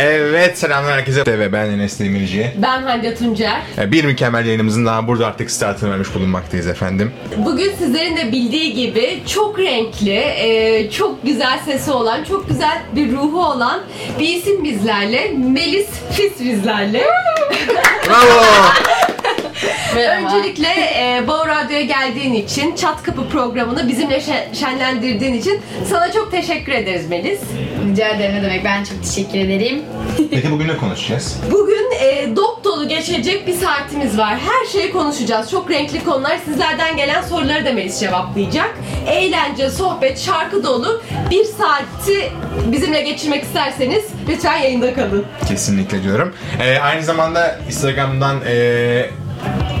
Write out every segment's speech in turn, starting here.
Evet selamlar herkese ve ben Enes Demirci. Ben Hande Tuncer. Ee, Bir mükemmel yayınımızın daha burada artık startını vermiş bulunmaktayız efendim. Bugün sizlerin de bildiği gibi çok renkli, e, çok güzel sesi olan, çok güzel bir ruhu olan bir isim bizlerle. Melis Fis bizlerle. Bravo! Öncelikle e, Bağ Radyo'ya geldiğin için, Çat Kapı programını bizimle şe- şenlendirdiğin için sana çok teşekkür ederiz Melis. Rica ederim ne demek. Ben çok teşekkür ederim. Peki bugün ne konuşacağız? Bugün e, dop dolu geçecek bir saatimiz var. Her şeyi konuşacağız. Çok renkli konular. Sizlerden gelen soruları da Melis cevaplayacak. Eğlence, sohbet, şarkı dolu bir saati bizimle geçirmek isterseniz lütfen yayında kalın. Kesinlikle diyorum. Ee, aynı zamanda Instagram'dan ee,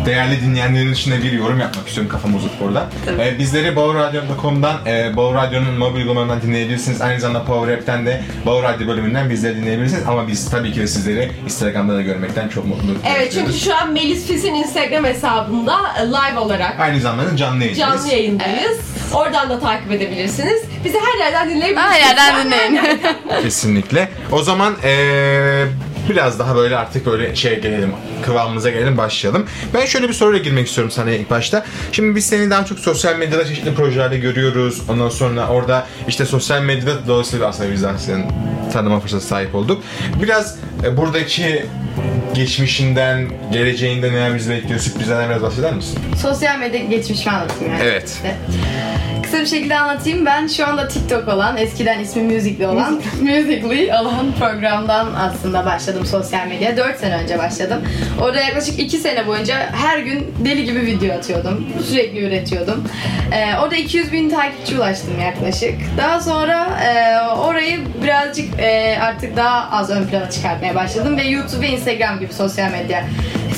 değerli dinleyenlerin içinde bir yorum yapmak istiyorum kafam uzatıp orada. Ee, bizleri bowradyo.com'dan, e, Bow Radyo'nun mobil uygulamalarından dinleyebilirsiniz. Aynı zamanda Power App'ten de Bow Radyo bölümünden bizleri dinleyebilirsiniz. Ama biz tabii ki de sizleri Instagram'da da görmekten çok mutluluk Evet çünkü şu an Melis Fis'in Instagram hesabında e, live olarak Aynı zamanda canlı yayındayız. canlı yayındayız. Oradan da takip edebilirsiniz. Bizi her yerden dinleyebilirsiniz. Her yerden dinleyin. Kesinlikle. O zaman eee, biraz daha böyle artık böyle şey gelelim, kıvamımıza gelelim, başlayalım. Ben şöyle bir soruyla girmek istiyorum sana ilk başta. Şimdi biz seni daha çok sosyal medyada çeşitli projelerde görüyoruz. Ondan sonra orada işte sosyal medyada dolayısıyla aslında biz de senin tanıma fırsatı sahip olduk. Biraz e, buradaki geçmişinden, geleceğinden neler bizi bekliyor, sürprizlerden biraz bahseder misin? Sosyal medya geçmişimi anlatayım yani. Evet. İşte. Kısa bir şekilde anlatayım. Ben şu anda TikTok olan, eskiden ismi Musically olan, Musically olan programdan aslında başladım sosyal medya. 4 sene önce başladım. Orada yaklaşık 2 sene boyunca her gün deli gibi video atıyordum. Sürekli üretiyordum. Ee, orada 200 bin takipçi ulaştım yaklaşık. Daha sonra e, orayı birazcık e, artık daha az ön plana çıkartmaya başladım ve YouTube ve Instagram gibi sosyal medya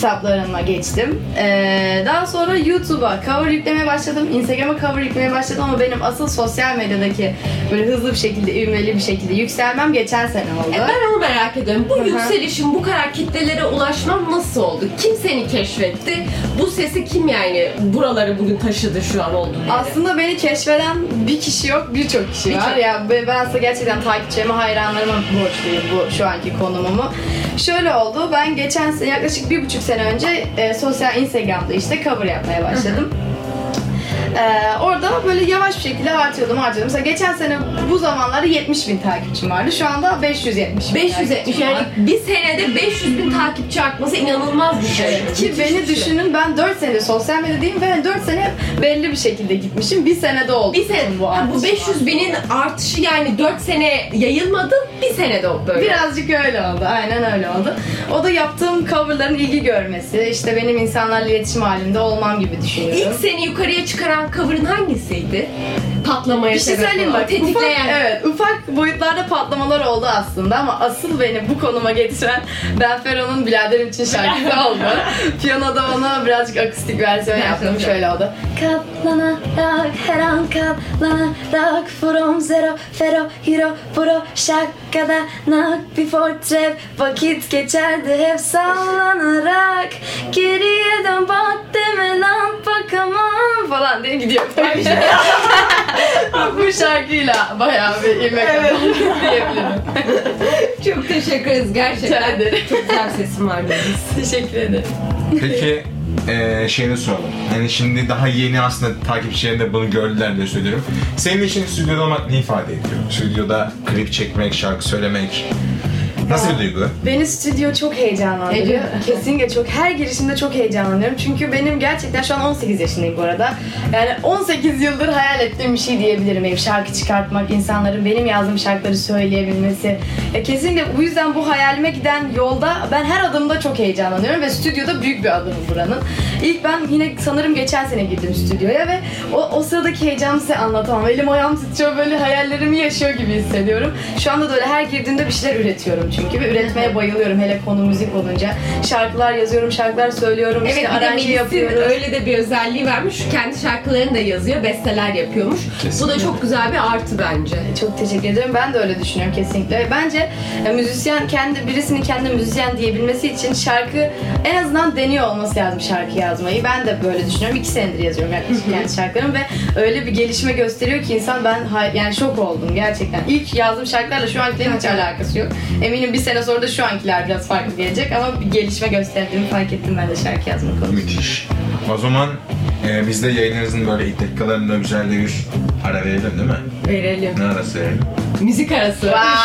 hesaplarıma geçtim. Ee, daha sonra YouTube'a cover yüklemeye başladım. Instagram'a cover yüklemeye başladım ama benim asıl sosyal medyadaki böyle hızlı bir şekilde, ivmeli bir şekilde yükselmem geçen sene oldu. E, Ben onu merak ediyorum. Bu Hı hı. yükselişin, bu kadar kitlelere ulaşman nasıl oldu? Kim seni keşfetti? Bu sesi kim yani buraları bugün taşıdı şu an yere? Aslında beni keşfeden bir kişi yok, birçok kişi var. Birçok. Ya ben ben aslında gerçekten takipçilerime, hayranlarıma borçluyum bu şu anki konumumu. Şöyle oldu, ben geçen sene yaklaşık bir buçuk sene önce e, sosyal Instagram'da işte cover yapmaya başladım. Ee, orada böyle yavaş bir şekilde artıyordum artıyordum. Mesela geçen sene bu zamanlarda 70 bin takipçim vardı. Şu anda 570 bin 570 takipçim yani var. bir senede 500 bin takipçi artması inanılmaz bir şey. Ki beni şey. düşünün ben 4 sene sosyal medyadayım ve 4 sene belli bir şekilde gitmişim. Bir senede oldu. Bir sene bu bu, artış. bu 500 binin artışı yani 4 sene yayılmadı bir senede o böyle. Birazcık öyle oldu. Aynen öyle oldu. O da yaptığım coverların ilgi görmesi, işte benim insanlarla iletişim halinde olmam gibi düşünüyorum. İlk seni yukarıya çıkaran cover'ın hangisiydi? Patlamaya bir şey sebep söyleyeyim bak. Ufak, tetikleyen. evet, ufak boyutlarda patlamalar oldu aslında ama asıl beni bu konuma getiren Ben Fero'nun Biladerim için şarkısı oldu. Piyanoda ona birazcık akustik versiyon yaptım. Şöyle oldu. Katlanarak her an katlanarak From zero fero hero pro şakadanak Before trap vakit geçerdi hep sallanarak Geriye dön bak deme lan bakamam falan diye gidiyor. bu şarkıyla bayağı bir ilmek evet. diyebilirim. Çok teşekkür ederiz gerçekten. Çok güzel sesin var. Teşekkür ederim. Peki eee şeyini soralım. Yani şimdi daha yeni aslında takipçilerin de bunu gördüler diye söylüyorum. Senin için stüdyoda olmak ne ifade ediyor? Stüdyoda klip çekmek, şarkı söylemek. Nasıl bir duygu? Beni stüdyo çok heyecanlandırıyor. Kesinlikle çok. Her girişimde çok heyecanlanıyorum. Çünkü benim gerçekten şu an 18 yaşındayım bu arada. Yani 18 yıldır hayal ettiğim bir şey diyebilirim. Benim şarkı çıkartmak, insanların benim yazdığım şarkıları söyleyebilmesi. Ya kesinlikle bu yüzden bu hayalime giden yolda ben her adımda çok heyecanlanıyorum ve stüdyoda büyük bir adım buranın. İlk ben yine sanırım geçen sene girdim stüdyoya ve o, o sıradaki heyecanı size anlatamam. Elim ayağım titriyor böyle hayallerimi yaşıyor gibi hissediyorum. Şu anda da öyle her girdiğimde bir şeyler üretiyorum çünkü ve üretmeye bayılıyorum hele konu müzik olunca. Şarkılar yazıyorum, şarkılar söylüyorum, Evet işte aranje yapıyorum. öyle de bir özelliği varmış. Kendi şarkılarını da yazıyor, besteler yapıyormuş. Bu da Kesinlikle. çok güzel bir artı bence. Çok teşekkür ederim. Ben de öyle düşünüyorum kesinlikle. Bence e, müzisyen kendi birisinin kendi müzisyen diyebilmesi için şarkı en azından deniyor olması lazım şarkı yazmayı. Ben de böyle düşünüyorum. İki senedir yazıyorum yaklaşık kendi şarkılarımı ve öyle bir gelişme gösteriyor ki insan ben yani şok oldum gerçekten. İlk yazdığım şarkılarla şu ankilerin hiç alakası yok. Eminim bir sene sonra da şu ankiler biraz farklı gelecek ama bir gelişme gösterdiğimi fark ettim ben de şarkı yazma konusunda. Müthiş. O zaman e, biz de yayınınızın böyle ilk dakikalarında güzel bir ara verelim değil mi? Verelim. Ne arası verelim? Müzik arası. Vay!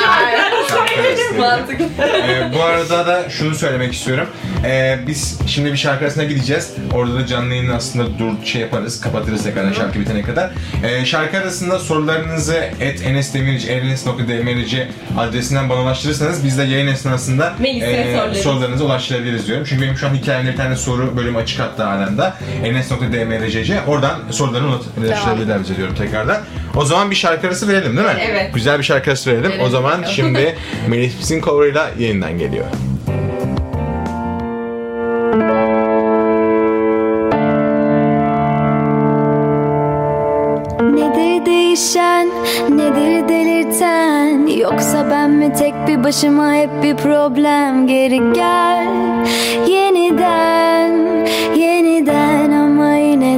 Şarkı arası. Mantıklı. Ee, bu arada da şunu söylemek istiyorum. Ee, biz şimdi bir şarkı arasına gideceğiz. Orada da canlı yayını aslında dur şey yaparız, kapatırız tekrardan şarkı bitene kadar. Ee, şarkı arasında sorularınızı et enesdemirci, enes.demirci adresinden bana ulaştırırsanız biz de yayın esnasında sorarız. sorularınızı ulaştırabiliriz diyorum. Çünkü benim şu an hikayemde bir tane soru bölümü açık hatta alanda. enes.dmrcc oradan sorularını ulaştırabilirler bize diyorum tekrardan. O zaman bir şarkı arası verelim değil mi? Evet. Güzel bir şarkı arası verelim. Verelim o zaman bakalım. şimdi Melis Pis'in cover'ıyla yeniden geliyor. Nedir değişen, nedir delirten Yoksa ben mi tek bir başıma hep bir problem Geri gel yeniden,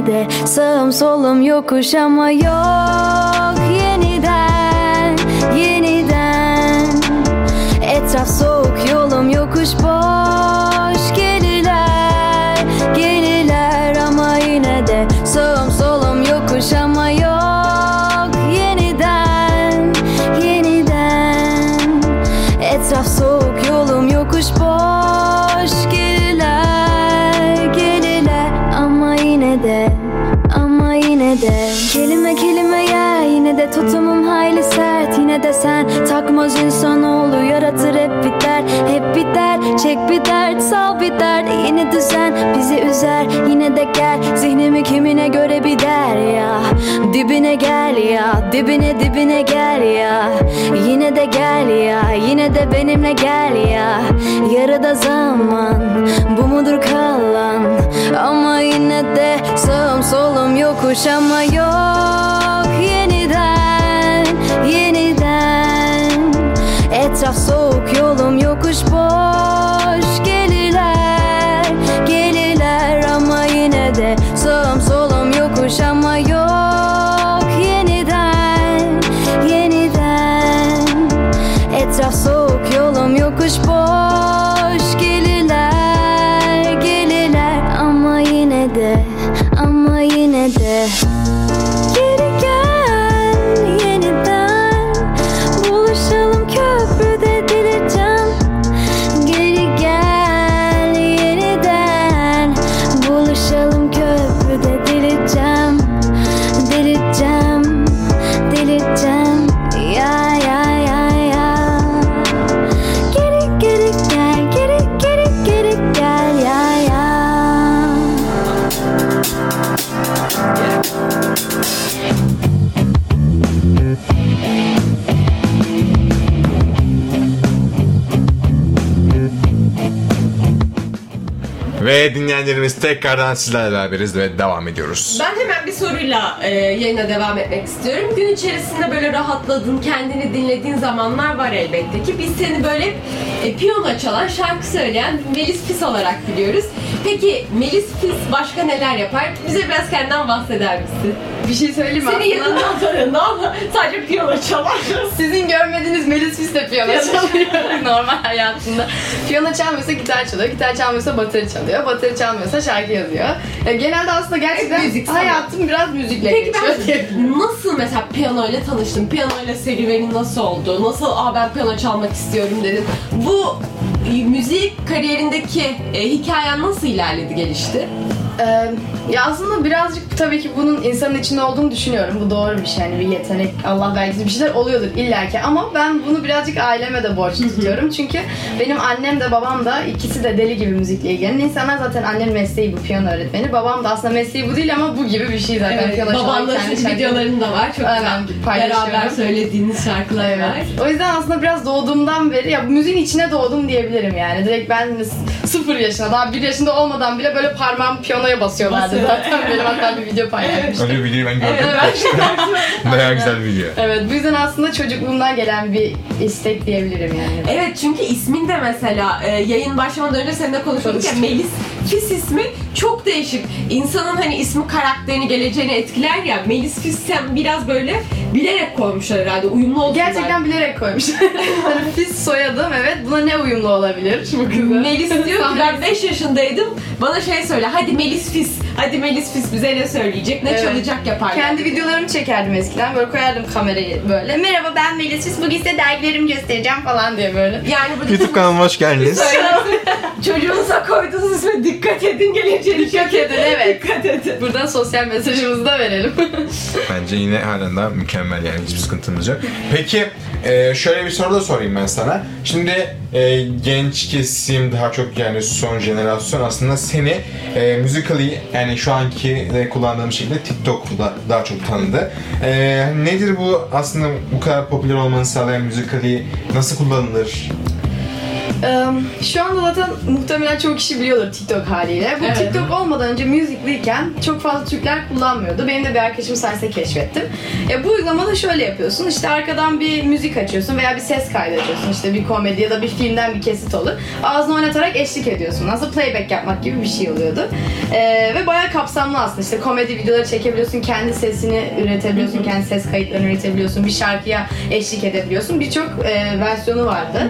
de sağım solum yokuş ama yok. Yeniden, yeniden. Etraf soğuk yolum yokuş bir dert Yeni düzen bizi üzer. Yine de gel Zihnimi kimine göre bir der ya Dibine gel ya dibine dibine gel ya. Yine de gel ya yine de benimle gel ya. Yarıda zaman bu mudur kalan? Ama yine de sağım solum yokuş ama yok. Yeniden yeniden. Etraf soğuk yolum yokuş boş Ve dinleyenlerimiz tekrardan sizlerle beraberiz ve devam ediyoruz. Ben hemen bir soruyla e, yayına devam etmek istiyorum. Gün içerisinde böyle rahatladığın, kendini dinlediğin zamanlar var elbette ki. Biz seni böyle e, piyano çalan, şarkı söyleyen Melis Pis olarak biliyoruz. Peki Melis Pis başka neler yapar? Bize biraz kendinden bahseder misin? Bir şey söyleyeyim mi? Seni Aslında yakından tanıyorum ama sadece piyano çalar. Sizin görmediğiniz Melis Fis de piyano çalıyor normal hayatında. Piyano çalmıyorsa gitar çalıyor, gitar çalmıyorsa bateri çalıyor, bateri çalmıyorsa şarkı yazıyor. Ya genelde aslında gerçekten müzik hayatım biraz müzikle Peki geçiyor diye. ben nasıl mesela piyano ile tanıştın? Piyano ile serüvenin nasıl oldu? Nasıl aa ben piyano çalmak istiyorum dedin? Bu müzik kariyerindeki e, hikayen nasıl ilerledi, gelişti? Ee, ya aslında birazcık tabii ki bunun insanın içinde olduğunu düşünüyorum. Bu doğru bir şey. Yani bir yetenek, Allah vergisi bir şeyler oluyordur illaki. Ama ben bunu birazcık aileme de borçlu tutuyorum. Çünkü benim annem de babam da ikisi de deli gibi müzikle ilgilenen insanlar. Zaten annemin mesleği bu piyano öğretmeni. Babam da aslında mesleği bu değil ama bu gibi bir şey zaten. çalan, babanla şarkıları- videoların da var. Çok Aynen, güzel. Beraber söylediğiniz şarkılar Evet. var. O yüzden aslında biraz doğduğumdan beri ya bu müziğin içine doğdum diyebilirim yani. Direkt ben sıfır yaşına daha bir yaşında olmadan bile böyle parmağım piyanoya basıyorlardı Zaten. Benim hatta bir video paylaşmıştım. Öyle bir videoyu ben gördüm. Evet. Bayağı güzel bir video. Evet bu yüzden aslında çocukluğumdan gelen bir istek diyebilirim yani. Evet çünkü ismin de mesela e, yayın başlamadan önce seninle konuşuyorduk ya. Melis Fis ismi çok değişik. İnsanın hani ismi karakterini, geleceğini etkiler ya. Melis Fissen biraz böyle bilerek koymuşlar herhalde. Uyumlu olsunlar. Gerçekten bilerek koymuş. hani Fis soyadım evet. Buna ne uyumlu olabilir bu kıza? Melis diyor ki ben 5 yaşındaydım. Bana şey söyle. Hadi Melis Fis. Hadi Melis Fis bize ne söyleyecek, ne Evet. çalacak yapar. Kendi videolarımı çekerdim eskiden. Böyle koyardım kamerayı böyle. Merhaba ben Melis Fis. Bugün size dergilerimi göstereceğim falan diye böyle. Yani bu YouTube kanalıma hoş geldiniz. Çocuğunuza koyduğunuz isme dikkat edin geleceğini. Dikkat edin, evet. Dikkat edin. Buradan sosyal mesajımızı da verelim. Bence yine halen daha mükemmel yani hiçbir sıkıntımız yok. Peki e, şöyle bir soru da sorayım ben sana. Şimdi e, genç kesim daha çok yani son jenerasyon aslında seni e, Musical.ly yani şu anki de kullandığım şekilde TikTok'da daha çok tanıdı. E, nedir bu aslında bu kadar popüler olmanı sağlayan Musical.ly nasıl kullanılır? Şu anda zaten muhtemelen çok kişi biliyordur TikTok haliyle. Bu Evet. TikTok olmadan önce Musical.ly'ken çok fazla Türkler kullanmıyordu. Benim de bir arkadaşım sayesinde keşfettim. E, bu uygulamada şöyle yapıyorsun. İşte arkadan bir müzik açıyorsun veya bir ses kaydı açıyorsun. İşte bir komedi ya da bir filmden bir kesit olur. Ağzını oynatarak eşlik ediyorsun. Aslında playback yapmak gibi bir şey oluyordu. E, ve bayağı kapsamlı aslında. İşte komedi videoları çekebiliyorsun. Kendi sesini üretebiliyorsun. kendi ses kayıtlarını üretebiliyorsun. Bir şarkıya eşlik edebiliyorsun. Birçok e, versiyonu vardı.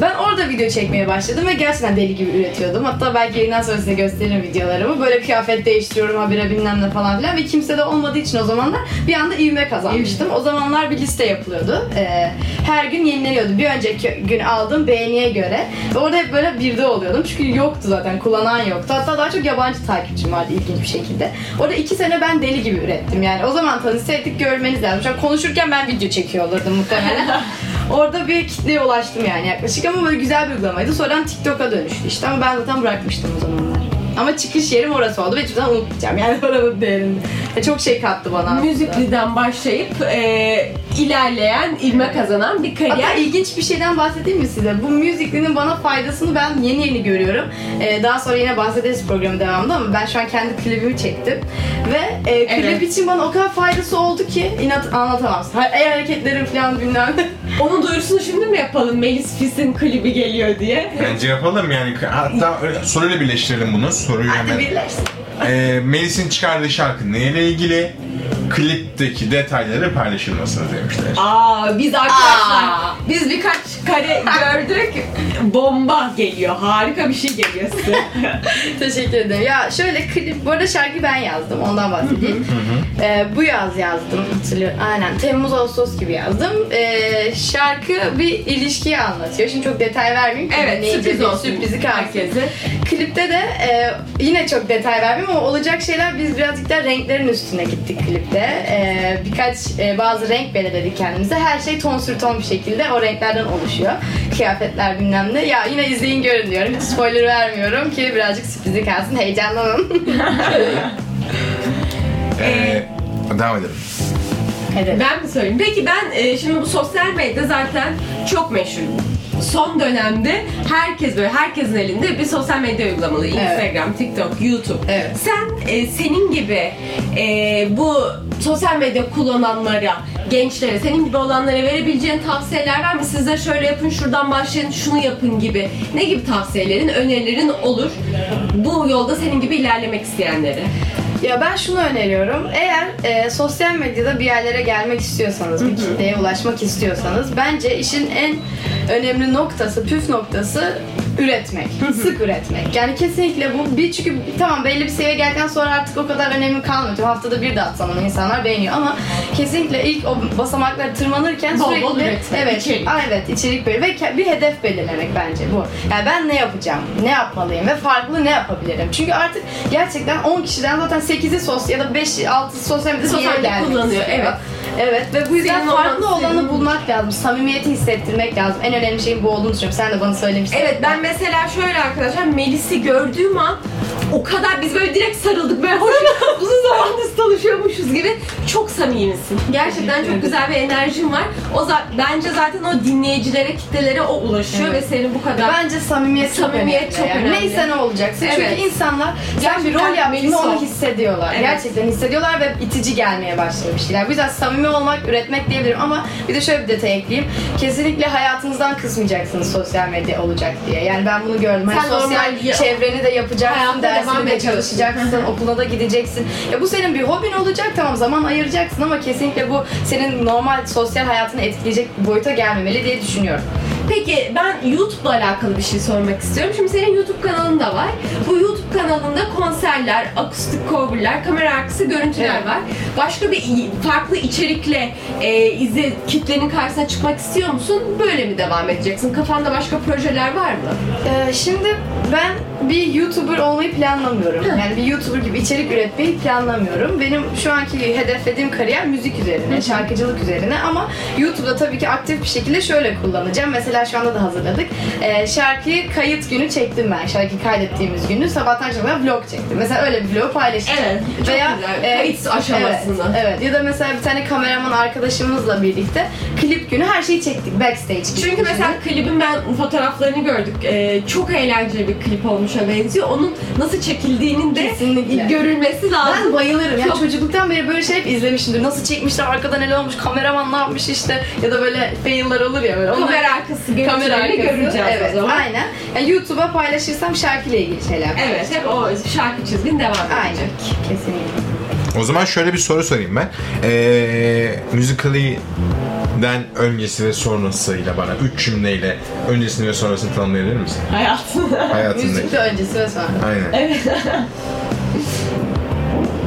Ben orada video çekmeye başladım ve gerçekten deli gibi üretiyordum. Hatta belki yayından sonra size gösteririm videolarımı. Böyle kıyafet değiştiriyorum habire bilmem ne falan filan ve kimse de olmadığı için o zamanlar bir anda ivme kazanmıştım. O zamanlar bir liste yapılıyordu. Ee, her gün yenileniyordu. Bir önceki gün aldığım beğeniye göre. Ve orada hep böyle birde oluyordum. Çünkü yoktu zaten. Kullanan yoktu. Hatta daha çok yabancı takipçim vardı ilginç bir şekilde. Orada iki sene ben deli gibi ürettim. Yani o zaman tanışsaydık görmeniz lazım. Şu an konuşurken ben video çekiyor olurdum muhtemelen. Orada bir kitleye ulaştım yani yaklaşık ama böyle güzel bir uygulamaydı. Sonradan TikTok'a dönüştü işte ama ben zaten bırakmıştım o zamanlar. Ama çıkış yerim orası oldu ve hiçbir zaman unutmayacağım yani oranın değerini. Çok şey kattı bana aslında. Müzikli'den başlayıp e, ilerleyen, ilme kazanan bir Hatta kariyer. ilginç bir şeyden bahsedeyim mi size? Bu Musically'nin bana faydasını ben yeni yeni görüyorum. Ee, daha sonra yine bahsederiz programın devamında ama ben şu an kendi klibimi çektim. Ve e, klip Evet. için bana o kadar faydası oldu ki inat anlatamam. El hareketlerim falan bilmem. Onun duyurusunu şimdi mi yapalım? Melis Fis'in klibi geliyor diye. Bence yapalım yani hatta öyle- soruyla birleştirelim bunu. Soruyu Hadi hemen. birleşsin. Ee, Melis'in çıkardığı şarkı neyle ilgili? Klipteki detayları paylaşılmasını demişler. Aa biz arkadaşlar Aa. biz birkaç kare gördük. Bomba geliyor. Harika bir şey geliyor size. Teşekkür ederim. Ya şöyle klip, bu arada şarkıyı ben yazdım, ondan bahsedeyim. Ee, bu yaz yazdım, hatırlıyorum. Aynen, Temmuz Ağustos gibi yazdım. Ee, şarkı bir ilişkiyi anlatıyor. Şimdi çok detay vermeyeyim. ki evet dinleyici sürpriz olsun Sürprizi herkese. Klipte de e, yine çok detay vermeyeyim ama olacak şeyler biz birazcık da renklerin üstüne gittik klipte. E, birkaç e, bazı renk belirledik kendimize. Her şey ton sür ton bir şekilde o renklerden oluşuyor. Kıyafetler bilmem ne. Ya yine izleyin görün diyorum. Hiç spoiler vermiyorum ki birazcık sürprizi kalsın. Heyecanlanın. Ee, devam edelim. Hadi. Ben mi söyleyeyim? Peki ben e, şimdi bu sosyal medya zaten çok meşhur. Son dönemde herkes böyle herkesin elinde bir sosyal medya uygulamalı. Instagram, TikTok, YouTube. Evet. Sen e, senin gibi e, bu sosyal medya kullananlara, gençlere, senin gibi olanlara verebileceğin tavsiyeler var mı? Sizler şöyle yapın, şuradan başlayın, şunu yapın gibi. Ne gibi tavsiyelerin, önerilerin olur? Bu yolda senin gibi ilerlemek isteyenlere. Ya ben şunu öneriyorum. Eğer e, sosyal medyada bir yerlere gelmek istiyorsanız, bir kitleye ulaşmak istiyorsanız bence işin en önemli noktası, püf noktası üretmek. Sık üretmek. Yani kesinlikle bu bir çünkü tamam belli bir seviyeye geldikten sonra artık o kadar önemi kalmıyor. Haftada bir de atsan onu insanlar beğeniyor ama kesinlikle ilk o basamakları tırmanırken Bol bol sürekli üretmek, evet, içerik. Evet içerik böyle ve ke- bir hedef belirlemek bence bu. Yani ben ne yapacağım? Ne yapmalıyım ve farklı ne yapabilirim? Çünkü artık gerçekten 10 kişiden zaten 8'i sosyal ya da 5 6 sosyal medyada bir Sosyal medya kullanıyor, istiyor. evet. Evet ve bu yüzden Senin farklı olman- olanı senin- bulmak lazım. Samimiyeti hissettirmek lazım. En önemli şeyin bu olduğunu düşünüyorum. Sen de bana söylemiştin. Evet ben mesela şöyle arkadaşlar Melis'i gördüğüm an o kadar biz böyle direkt sarıldık böyle hoş uzun zamandır tanışıyormuşuz gibi çok samimisin. Gerçekten çok güzel bir enerjin var. O za- bence zaten o dinleyicilere, kitlelere o ulaşıyor Evet. ve senin bu kadar Bence samimiyet, Samimiyet çok çok önemli. Neyse ne olacaksın. Evet. Çünkü insanlar sen bir Gerçekten rol yaptığında Melisa onu ol. hissediyorlar. Evet. Gerçekten hissediyorlar ve itici gelmeye başlıyor bir şeyler. Bu yüzden samimi olmak, üretmek diyebilirim ama bir de şöyle bir detay ekleyeyim. Kesinlikle hayatınızdan kısmayacaksınız sosyal medya olacak diye. Yani ben bunu gördüm. Hani Sen sosyal normal çevreni de yapacaksın. Hayatına dersine devam çalışacaksın, okula da gideceksin. Ya bu senin bir hobin olacak tamam zaman ayıracaksın ama kesinlikle bu senin normal sosyal hayatını etkileyecek boyuta gelmemeli diye düşünüyorum. Peki ben YouTube'la alakalı bir şey sormak istiyorum. Şimdi senin YouTube kanalın da var. Bu YouTube kanalında konserler, akustik coverlar, kamera arkası görüntüler Evet. var. Başka bir farklı içerikle e, izle, kitlenin karşısına çıkmak istiyor musun? Böyle mi devam edeceksin? Kafanda başka projeler var mı? Ee, şimdi ben bir YouTuber olmayı planlamıyorum. Yani bir YouTuber gibi içerik üretmeyi planlamıyorum. Benim şu anki hedeflediğim kariyer müzik üzerine, şarkıcılık üzerine ama YouTube'da tabii ki aktif bir şekilde şöyle kullanacağım. Mesela şu anda da hazırladık. Ee, şarkıyı kayıt günü çektim ben. Şarkıyı kaydettiğimiz günü sabahtan akşama vlog çektim. Mesela öyle bir vlog paylaşacağım. Evet, çok güzel. Kayıt aşamasını. Evet, evet. Ya da mesela bir tane kameraman arkadaşımızla birlikte klip günü her şeyi çektik. Backstage gibi. Çünkü mesela klibin ben fotoğraflarını gördük. Ee, çok eğlenceli bir klip olmuşa benziyor. Onun nasıl çekildiğinin de Kesinlikle. görülmesi lazım. Ben bayılırım. Yani Çok- çocukluktan beri böyle şey hep izlemişimdir. Nasıl çekmişler, arkada neler olmuş, kameraman ne yapmış işte. Ya da böyle fail'lar olur ya böyle. Onları- Kamera arkası görüntülerini arkası. göreceğiz evet, o zaman. aynen. Yani YouTube'a paylaşırsam şarkıyla ilgili şeyler Evet, hep o şarkı çizgin devam edecek. Aynen. Kesinlikle. O zaman şöyle bir soru sorayım ben. Ee, Musical.ly'den öncesi ve sonrasıyla bana üç cümleyle öncesini ve sonrasını tanımlayabilir misin? Hayatın. Hayatındaki. Müzikte öncesi ve sonra. Aynen. Evet.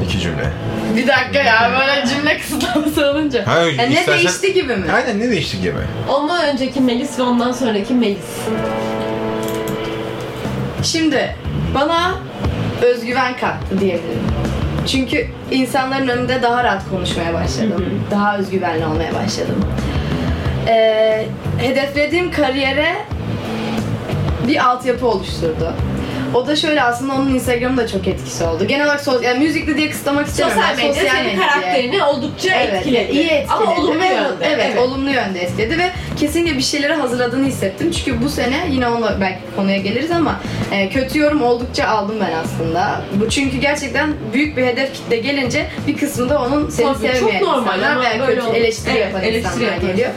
İki cümle. Bir dakika ya böyle cümle kısıtlaması olunca. Hayır, Yani ne istersen- değişti gibi mi? Aynen ne değişti gibi. Ondan önceki Melis ve ondan sonraki Melis. Şimdi bana özgüven kattı diyebilirim. Çünkü insanların önünde daha rahat konuşmaya başladım. Daha özgüvenli olmaya başladım. Ee, hedeflediğim kariyere bir altyapı oluşturdu. O da şöyle aslında onun Instagram'da çok etkisi oldu. Genel olarak sos- yani müzikli diye kısıtlamak istemiyorum. Sosyal medya senin medya. karakterini oldukça Evet, etkiledi. iyi etkiledi. Ama olumlu Ve- yönde. Evet, olumlu yönde etkiledi ve kesinlikle bir şeyleri hazırladığını hissettim. Çünkü bu sene yine onunla belki konuya geliriz ama e, kötü yorum oldukça aldım ben aslında. Bu çünkü gerçekten büyük bir hedef kitle gelince bir kısmı da onun seni Tabii, çok sevmeyen normal insanlar veya kötü eleştiri Evet, yapan eleştiri insanlar yapar. geliyor.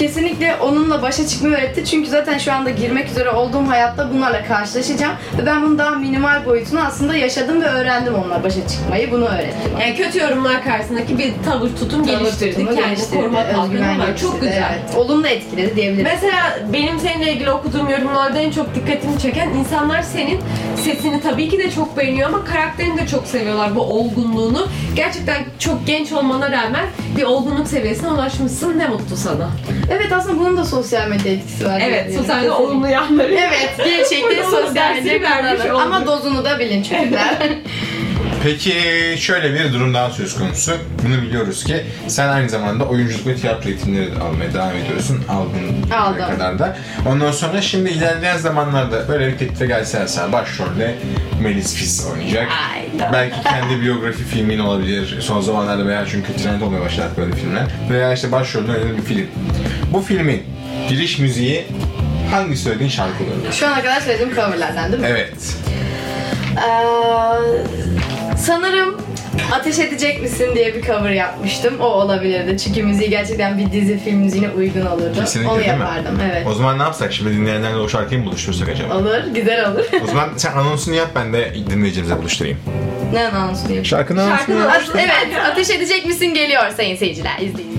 Kesinlikle onunla başa çıkmayı öğretti. Çünkü zaten şu anda girmek üzere olduğum hayatta bunlarla karşılaşacağım. Ve ben bunun daha minimal boyutunu aslında yaşadım ve öğrendim onunla başa çıkmayı. Bunu öğrettim. Yani kötü yorumlar karşısındaki bir tavır tutum geliştirdi. Tutumu Kendini geliştirdi, koruma özgüven kalkanı var. geliştirdi, Çok güzel. Evet. Olumlu etkiledi diyebilirim. Mesela benim seninle ilgili okuduğum yorumlarda en çok dikkatimi çeken insanlar senin sesini tabii ki de çok beğeniyor ama karakterini de çok seviyorlar bu olgunluğunu. Gerçekten çok genç olmana rağmen bir olgunluk seviyesine ulaşmışsın. Ne mutlu sana. Evet aslında bunun da sosyal medya etkisi var. Evet, sosyal medya olumlu yanları. Evet, gerçekten sosyal medya vermiş. Ama dozunu da bilin çocuklar. Peki şöyle bir durum daha söz konusu. Bunu biliyoruz ki sen aynı zamanda oyunculuk ve tiyatro eğitimleri de almaya devam ediyorsun. Aldın Aldım. kadar da. Ondan sonra şimdi ilerleyen zamanlarda böyle bir teklife gelse sen başrolde Melis Fis oynayacak. Ay, Belki kendi biyografi filmin olabilir. Son zamanlarda veya çünkü trend olmaya başladı böyle filmler. Veya işte başrolde oynadığı bir film. Bu filmin giriş müziği hangi söylediğin şarkı olur? Şu ana kadar söylediğim coverlardan değil mi? Evet. Ee, sanırım Ateş Edecek Misin diye bir cover yapmıştım. O olabilirdi. Çünkü müziği gerçekten bir dizi film müziğine uygun olurdu. Kesinlikle Onu değil mi? yapardım, evet. O zaman ne yapsak? Şimdi dinleyenlerle o şarkıyı mı buluştursak acaba? Olur, güzel olur. O zaman sen anonsunu yap ben de dinleyicimize buluşturayım. ne anonsu diyeyim? Şarkının anonsunu Şarkının. At- evet, Ateş Edecek Misin geliyor sayın seyirciler. İzleyin.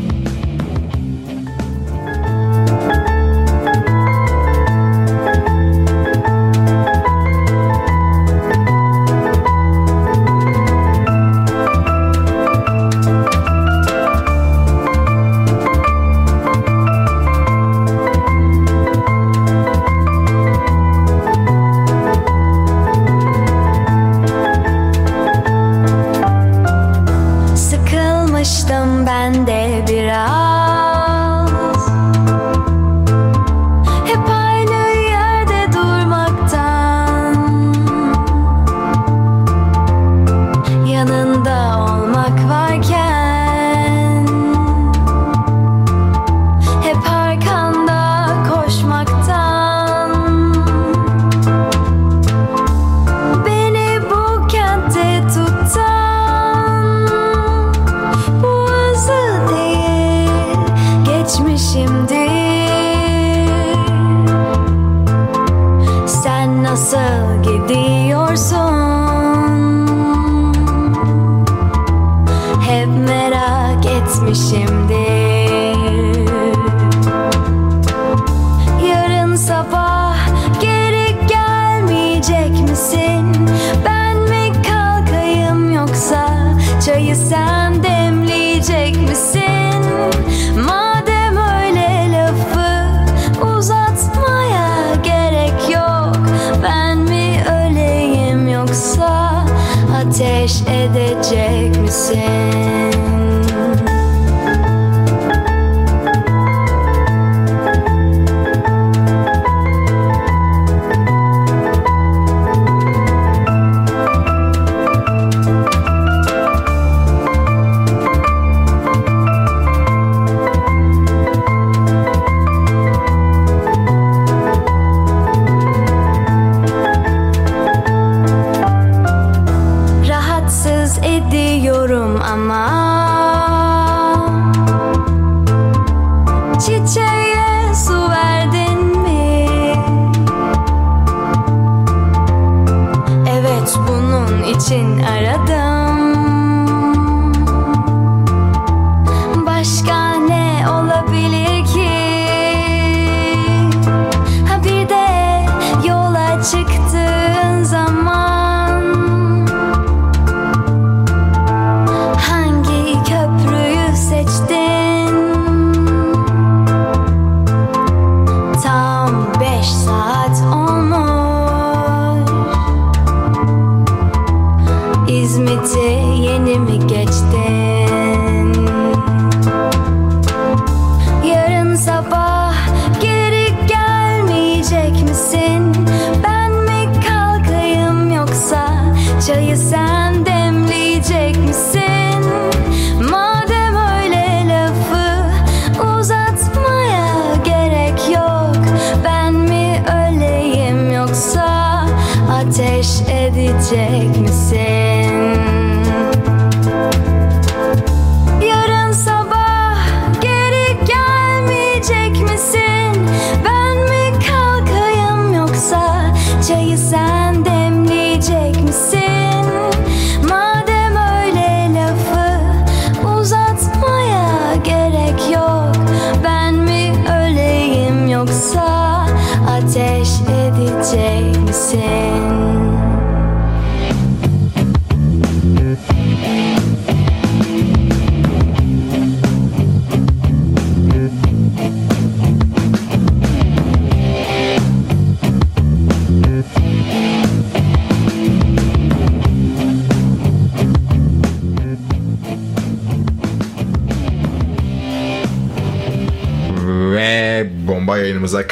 İçin aradım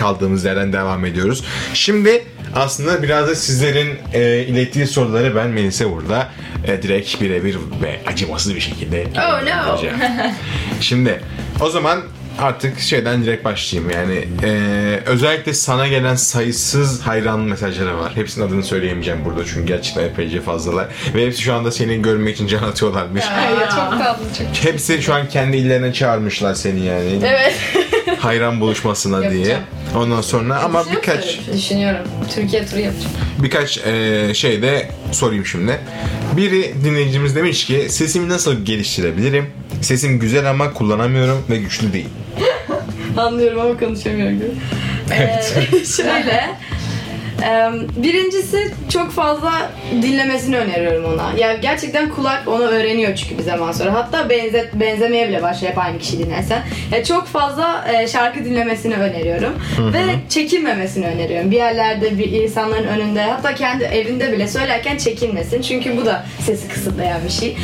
kaldığımız yerden devam ediyoruz. Şimdi aslında biraz da sizlerin e, ilettiği soruları ben Melis'e burada e, direkt birebir ve acımasız bir şekilde Oh, no. Şimdi o zaman artık şeyden direkt başlayayım yani e, özellikle sana gelen sayısız hayran mesajları var. Hepsinin adını söyleyemeyeceğim burada çünkü gerçekten epeyce fazlalar ve hepsi şu anda seni görmek için can atıyorlarmış. Ay, çok tatlı çok. Hepsi şu an kendi illerine çağırmışlar seni yani Evet. Hayran buluşmasına diye. Ondan sonra ama Düşünüyor birkaç musun Düşünüyorum. Türkiye turu yapacağım. birkaç eee şey de sorayım şimdi. Biri dinleyicimiz demiş ki sesimi nasıl geliştirebilirim? Sesim güzel ama kullanamıyorum ve güçlü değil. Anlıyorum ama konuşamıyorum gibi. Evet. şöyle. Birincisi çok fazla dinlemesini öneriyorum ona. Ya gerçekten kulak onu öğreniyor çünkü bir zaman sonra. Hatta benzet benzemeye bile başlıyor hep aynı kişi dinlersen. Ya çok fazla e, şarkı dinlemesini öneriyorum ve çekinmemesini öneriyorum. Bir yerlerde bir insanların önünde hatta kendi evinde bile söylerken çekinmesin. Çünkü bu da sesi kısıtlayan bir şey.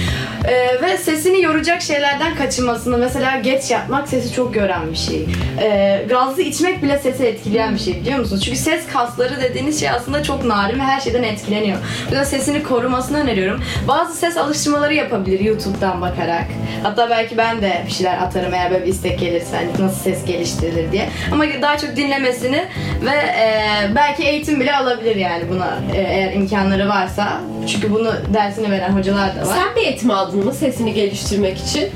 Ee, ve sesini yoracak şeylerden kaçınmasını mesela geç yatmak sesi çok yoran bir şey. Ee, gazlı içmek bile sesi etkileyen bir şey biliyor musunuz? Çünkü ses kasları dediğiniz şey aslında çok narin ve her şeyden etkileniyor. Bu yüzden sesini korumasını öneriyorum. Bazı ses alıştırmaları yapabilir YouTube'dan bakarak. Hatta belki ben de bir şeyler atarım eğer böyle bir istek gelirse hani nasıl ses geliştirilir diye. Ama daha çok dinlemesini ve e, belki eğitim bile alabilir yani buna e, eğer imkanları varsa. Çünkü bunu dersini veren hocalar da var. Sen bir eğitim aldın mı sesini geliştirmek için?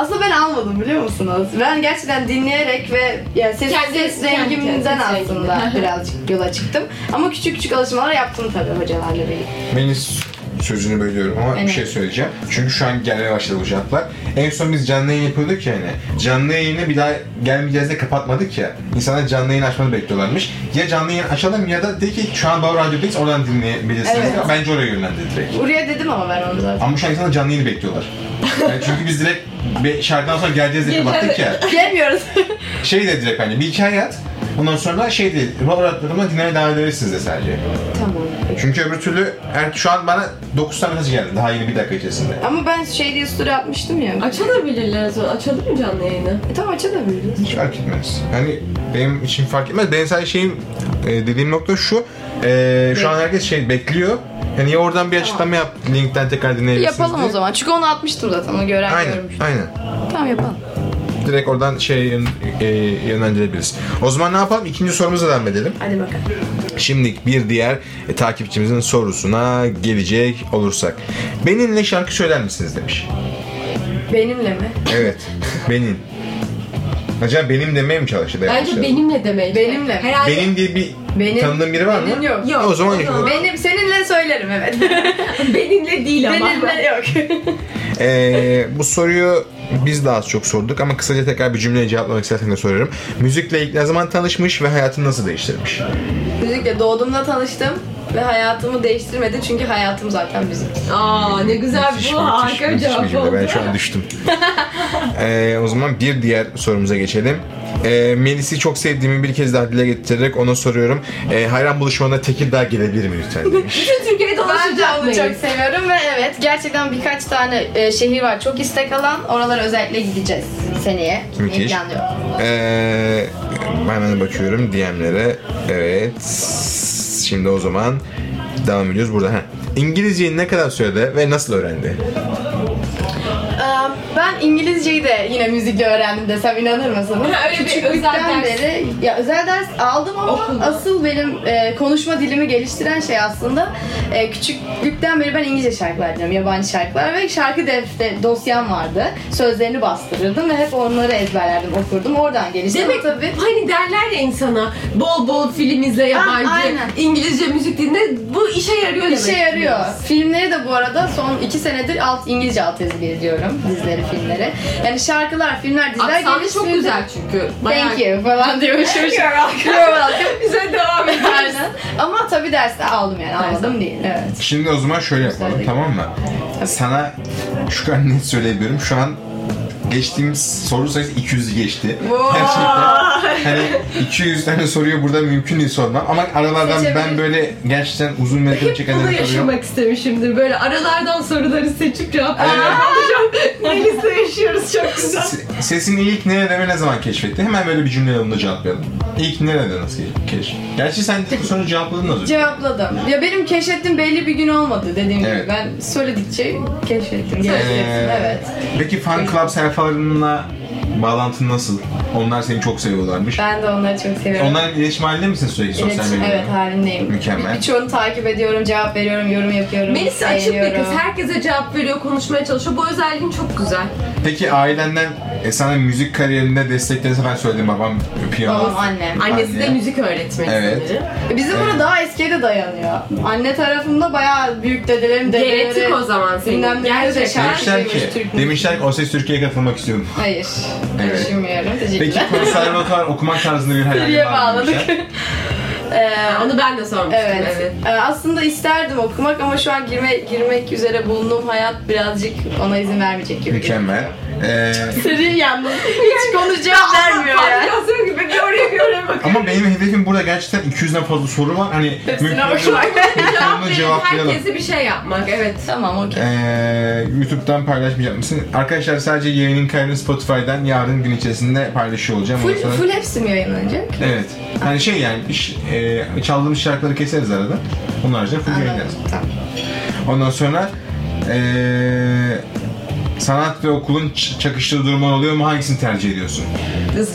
Aslında ben almadım biliyor musunuz? Ben gerçekten dinleyerek ve yani ses, Kendi- ses rengimden aslında birazcık yola çıktım. Ama küçük küçük alışmalar yaptım tabii hocalarla birlikte. Melis sözünü bölüyorum ama bir Evet. şey söyleyeceğim. Çünkü şu an gelmeye başladı bu cevaplar. En son biz canlı yayın yapıyorduk ya hani. Canlı yayını bir daha gelmeyeceğiz de kapatmadık ya. İnsanlar canlı yayın açmanı bekliyorlarmış. Ya canlı yayın açalım ya da de ki şu an Bauer Radyo'dayız oradan dinleyebilirsiniz. Evet. Bence oraya yönlendi direkt. Buraya dedim ama ben onu zaten. Ama şu an insanlar canlı yayını bekliyorlar. Yani çünkü biz direkt bir şarkıdan sonra geleceğiz diye kapattık ya. Gelmiyoruz. Şey de direkt hani bir hikaye at. Ondan sonra şey değil, Bauer Radyo'da dinlemeye devam ederiz de sadece. tamam. Çünkü öbür türlü yani şu an bana 9 tane mesaj geldi daha yeni bir dakika içerisinde. Ama ben şey diye story atmıştım ya. Açabilirler o zaman. Açalım mı canlı yayını? E, tamam açabiliriz. Hiç fark etmez. Hani benim için fark etmez. Benim sadece şeyim e, dediğim nokta şu. e, şu an herkes şey bekliyor. Yani ya oradan bir açıklama yap, linkten tekrar dinleyebilirsiniz Yapalım diye. o zaman. Çünkü onu atmıştım zaten. Onu gören Aynen, görmüş. aynen. Tamam yapalım. Direkt oradan şey yön- e, yönlendirebiliriz. O zaman ne yapalım? İkinci sorumuza devam edelim. Hadi bakalım. Şimdi bir diğer e, takipçimizin sorusuna gelecek olursak. Benimle şarkı söyler misiniz demiş. Benimle mi? Evet. benim. Acaba benim demeye mi çalıştı? Bence benimle demek. Benimle. Herhalde Benim diye bir Benim. tanıdığın biri var mı? Benim yok. Yok. O zaman zaman- Benim seninle söylerim evet. benimle değil ama. Benimle yok. Ee, bu soruyu biz de az çok sorduk ama kısaca tekrar bir cümleyle cevaplamak istersen de soruyorum. Müzikle ilk ne zaman tanışmış ve hayatını nasıl değiştirmiş? Müzikle doğduğumda tanıştım ve hayatımı değiştirmedi çünkü hayatım zaten müzik. Aa ne güzel Müthiş, bu harika bir müthiş cevap oldu. Ben şu an düştüm. Ee, o zaman bir diğer sorumuza geçelim. Ee, Melis'i çok sevdiğimi bir kez daha dile getirerek ona soruyorum. Ee, hayran buluşmana Tekirdağ gelebilir mi lütfen demiş. Bütün Ben de onu çok seviyorum ve evet gerçekten birkaç tane e, şehir var çok istek alan. Oralara özellikle gideceğiz seneye. Gitmeyi Müthiş. planlıyorum. Ee, hemen bakıyorum DM'lere. Evet. Şimdi o zaman devam ediyoruz burada. Heh. İngilizceyi ne kadar sürede ve nasıl öğrendi? Ben İngilizceyi de yine müzikle öğrendim desem inanır mısınız? Ha, öyle bir özel ders. beri ya özel ders aldım ama Okulda. asıl benim e, konuşma dilimi geliştiren şey aslında e, küçüklükten beri ben İngilizce şarkılar dinliyorum, yabancı şarkılar ve şarkı defter dosyam vardı. Sözlerini bastırırdım ve hep onları ezberlerdim, okurdum. Oradan gelişti. Demek Ama tabii hani derler ya insana bol bol film izle yabancı, aynen. İngilizce müzik dinle bu işe yarıyor demek. İşe yarıyor. Filmleri de bu arada son iki senedir alt İngilizce alt yazılı izliyorum. Dizileri, filmleri. Yani şarkılar, filmler, diziler Aksanı çok güzel çünkü. Bayağı... Thank you falan diyormuşum. You're welcome. Bize devam ederiz. Ama tabii derste aldım yani. Almadım değil. Evet. Şimdi o zaman şöyle yapalım tamam mı? Sana şu kadar net söyleyebilirim. Şu an geçtiğimiz soru sayısı 200'ü geçti. Gerçekten. Hani 200 tane soruyu burada mümkün değil sormam. Ama aralardan ben Seçebiliriz. böyle gerçekten uzun metre Bunu çekenleri soruyorum. yaşamak istemişimdir. Böyle aralardan soruları seçip cevaplamaya çalışacağım. Melis'le yaşıyoruz çok güzel. Se- Sesin ilk nerede ve ne zaman keşfetti? Hemen böyle bir cümleyle bunu cevaplayalım. İlk nerede nasıl keşf? Gerçi sen de bu soruyu cevapladın az önce. Cevapladım. Ya benim keşfettiğim belli bir gün olmadı dediğim Evet. gibi. Ben söyledikçe keşfettim. Keşfettim. Ee, Evet. Peki fan club sayfalarınla bağlantın nasıl? Onlar seni çok seviyorlarmış. Ben de onları çok seviyorum. Onların iletişim halinde misin sürekli sosyal İletişim, medyada? evet halindeyim. Mükemmel. Birçoğunu takip ediyorum, cevap veriyorum, yorum yapıyorum. Melis açık bir kız. Herkese cevap veriyor, konuşmaya çalışıyor. Bu özelliğin çok güzel. Peki ailenden e, sana müzik kariyerinde desteklerini ben söyledim babam piyano. Babam, annem. Annesi de Anne. müzik öğretmeni Evet. sanırım. E, Bizim burada daha eskiye de dayanıyor. Anne tarafımda bayağı büyük dedelerim, dedeleri. Genetik o zaman senin. De Gerçekten. Demişler ki, Türk demişler ki o ses Türkiye'ye katılmak istiyorum. Hayır. Evet. Düşünmüyorum. Peki Teşekkürler. konservatuvar okumak tarzında bir Seriye var mı bağladık. Ee, Onu ben de sormuştum. Evet. evet. Ee, aslında isterdim okumak ama şu an girme, girmek üzere bulunduğum hayat birazcık ona izin vermeyecek gibi. Mükemmel. Ee, Serin yalnız. Hiç konuşacak gibi bir oraya bakıyor. ama benim hedefim burada gerçekten 200'den fazla soru var. Hani Hepsine mümkün verin, cevaplayalım. herkese bir şey yapmak. Evet. Tamam okey. Ee, YouTube'dan paylaşmayacak mısın? Arkadaşlar sadece yayının kaydını Spotify'dan yarın gün içerisinde paylaşıyor olacağım. Full, Ondan sonra- full hepsi mi yayınlanacak? Evet. Hani şey yani iş, e, çaldığımız şarkıları keseriz arada. Onun haricinde full yayınlarız. Tamam. Ondan sonra e, sanat ve okulun çakıştığı durumlar oluyor mu? Hangisini tercih ediyorsun?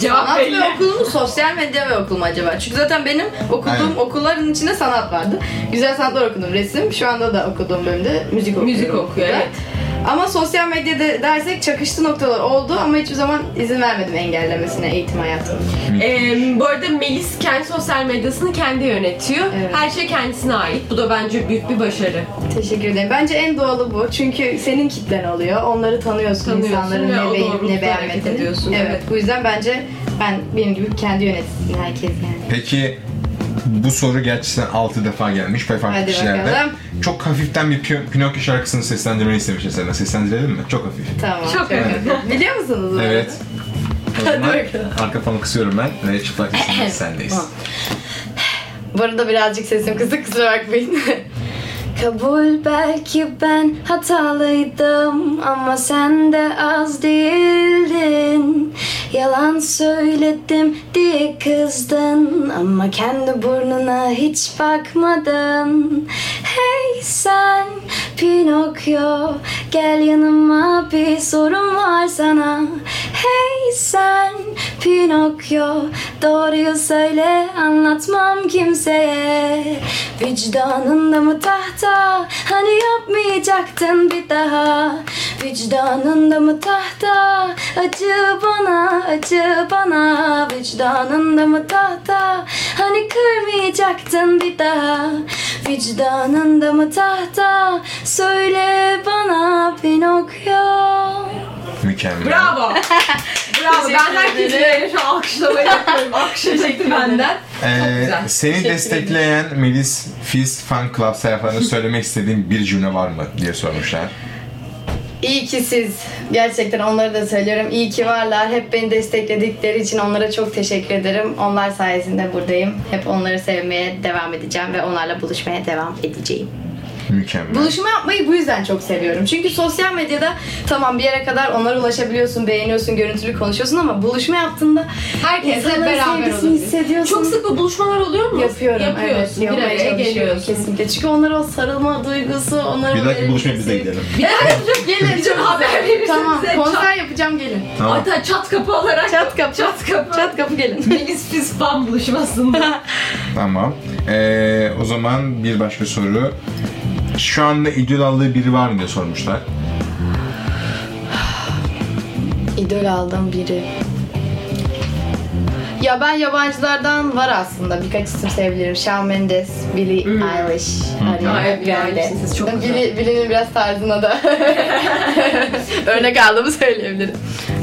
Cevap Sanat belli. ve okul mu, sosyal medya ve okul mu acaba? Çünkü zaten benim okuduğum Aynen. okulların içinde sanat vardı. Güzel sanatlar okudum, resim. Şu anda da okuduğum bölümde müzik okuyorum. Müzik okuyor, evet. Ama sosyal medyada dersek çakıştı noktalar oldu ama hiçbir zaman izin vermedim engellemesine eğitim hayatımda. Ee, bu arada Melis kendi sosyal medyasını kendi yönetiyor. Evet. Her şey kendisine ait. Bu da bence büyük bir başarı. Teşekkür ederim. Bence en doğalı bu. Çünkü senin kitlen oluyor. Onları tanıyorsun, Tanıyorsun insanların ne beğenip ne beğenmediğini. Evet. evet. Bu yüzden bence ben benim gibi kendi yönetsin herkes yani. Peki bu soru gerçekten 6 defa gelmiş ve farklı Hadi kişilerde. bakalım. Çok hafiften bir Pin- Pinokyo şarkısını seslendirmeyi istemişler sana. Seslendirelim mi? Çok hafif. Tamam. Çok evet. Biliyor musunuz? bunu? Evet. O zaman bakalım. arka fonu kısıyorum ben ve çıplak sesle sendeyiz. Bu arada birazcık sesim kısık kusura bakmayın. Kabul belki ben hatalıydım ama sen de az değildin. Yalan söyledim diye kızdın ama kendi burnuna hiç bakmadın. Hey sen Pinokyo gel yanıma bir sorum var sana. Hey sen Pinokyo doğruyu söyle anlatmam kimseye. Vicdanında mı tahta hani yapmayacaktın bir daha? Vicdanında mı tahta? Acı bana acı bana. Vicdanında mı tahta? Hani kırmayacaktın bir daha? Vicdanında mı tahta? Söyle bana Pinokyo Mükemmel. Bravo. Bravo. ben herkese şu alkışlamayı yapıyorum. Alkışlayacaktı benden. Ee, seni destekleyen Melis Fist Fan Club sayfalarında söylemek istediğin bir cümle var mı diye sormuşlar. İyi ki siz. Gerçekten onları da söylüyorum. İyi ki varlar. Hep beni destekledikleri için onlara çok teşekkür ederim. Onlar sayesinde buradayım. Hep onları sevmeye devam edeceğim ve onlarla buluşmaya devam edeceğim. Mükemmel. Buluşma yapmayı bu yüzden çok seviyorum. Çünkü sosyal medyada tamam bir yere kadar onlara ulaşabiliyorsun, beğeniyorsun, görüntülü konuşuyorsun ama buluşma yaptığında Herkesle beraber sevgisini olabilir. hissediyorsun. Çok sık bu buluşmalar oluyor mu? Yapıyorum, Yapıyorsun. evet. Bir araya geliyorsun. kesinlikle. Çünkü onlara o sarılma duygusu, onlara Bir dahaki buluşmaya biz de gidelim. Bir de gelin canım haber verirsiniz. Tamam, bize. konser yapacağım gelin. Tamam. Hatta çat kapı olarak. Çat kapı. Çat kapı. Çat kapı gelin. Melis Fis fan buluşmasında. Tamam. Ee, o zaman bir başka soru. Şu anda idol aldığı biri var mı diye sormuşlar. İdol aldığım biri. Ya ben yabancılardan var aslında birkaç isim sevebilirim. Shawn Mendes, Billie Eilish, Ariana Ay, Billie. Eilish'in çok güzel. Billie- Billie'nin biraz tarzına da örnek aldığımı söyleyebilirim.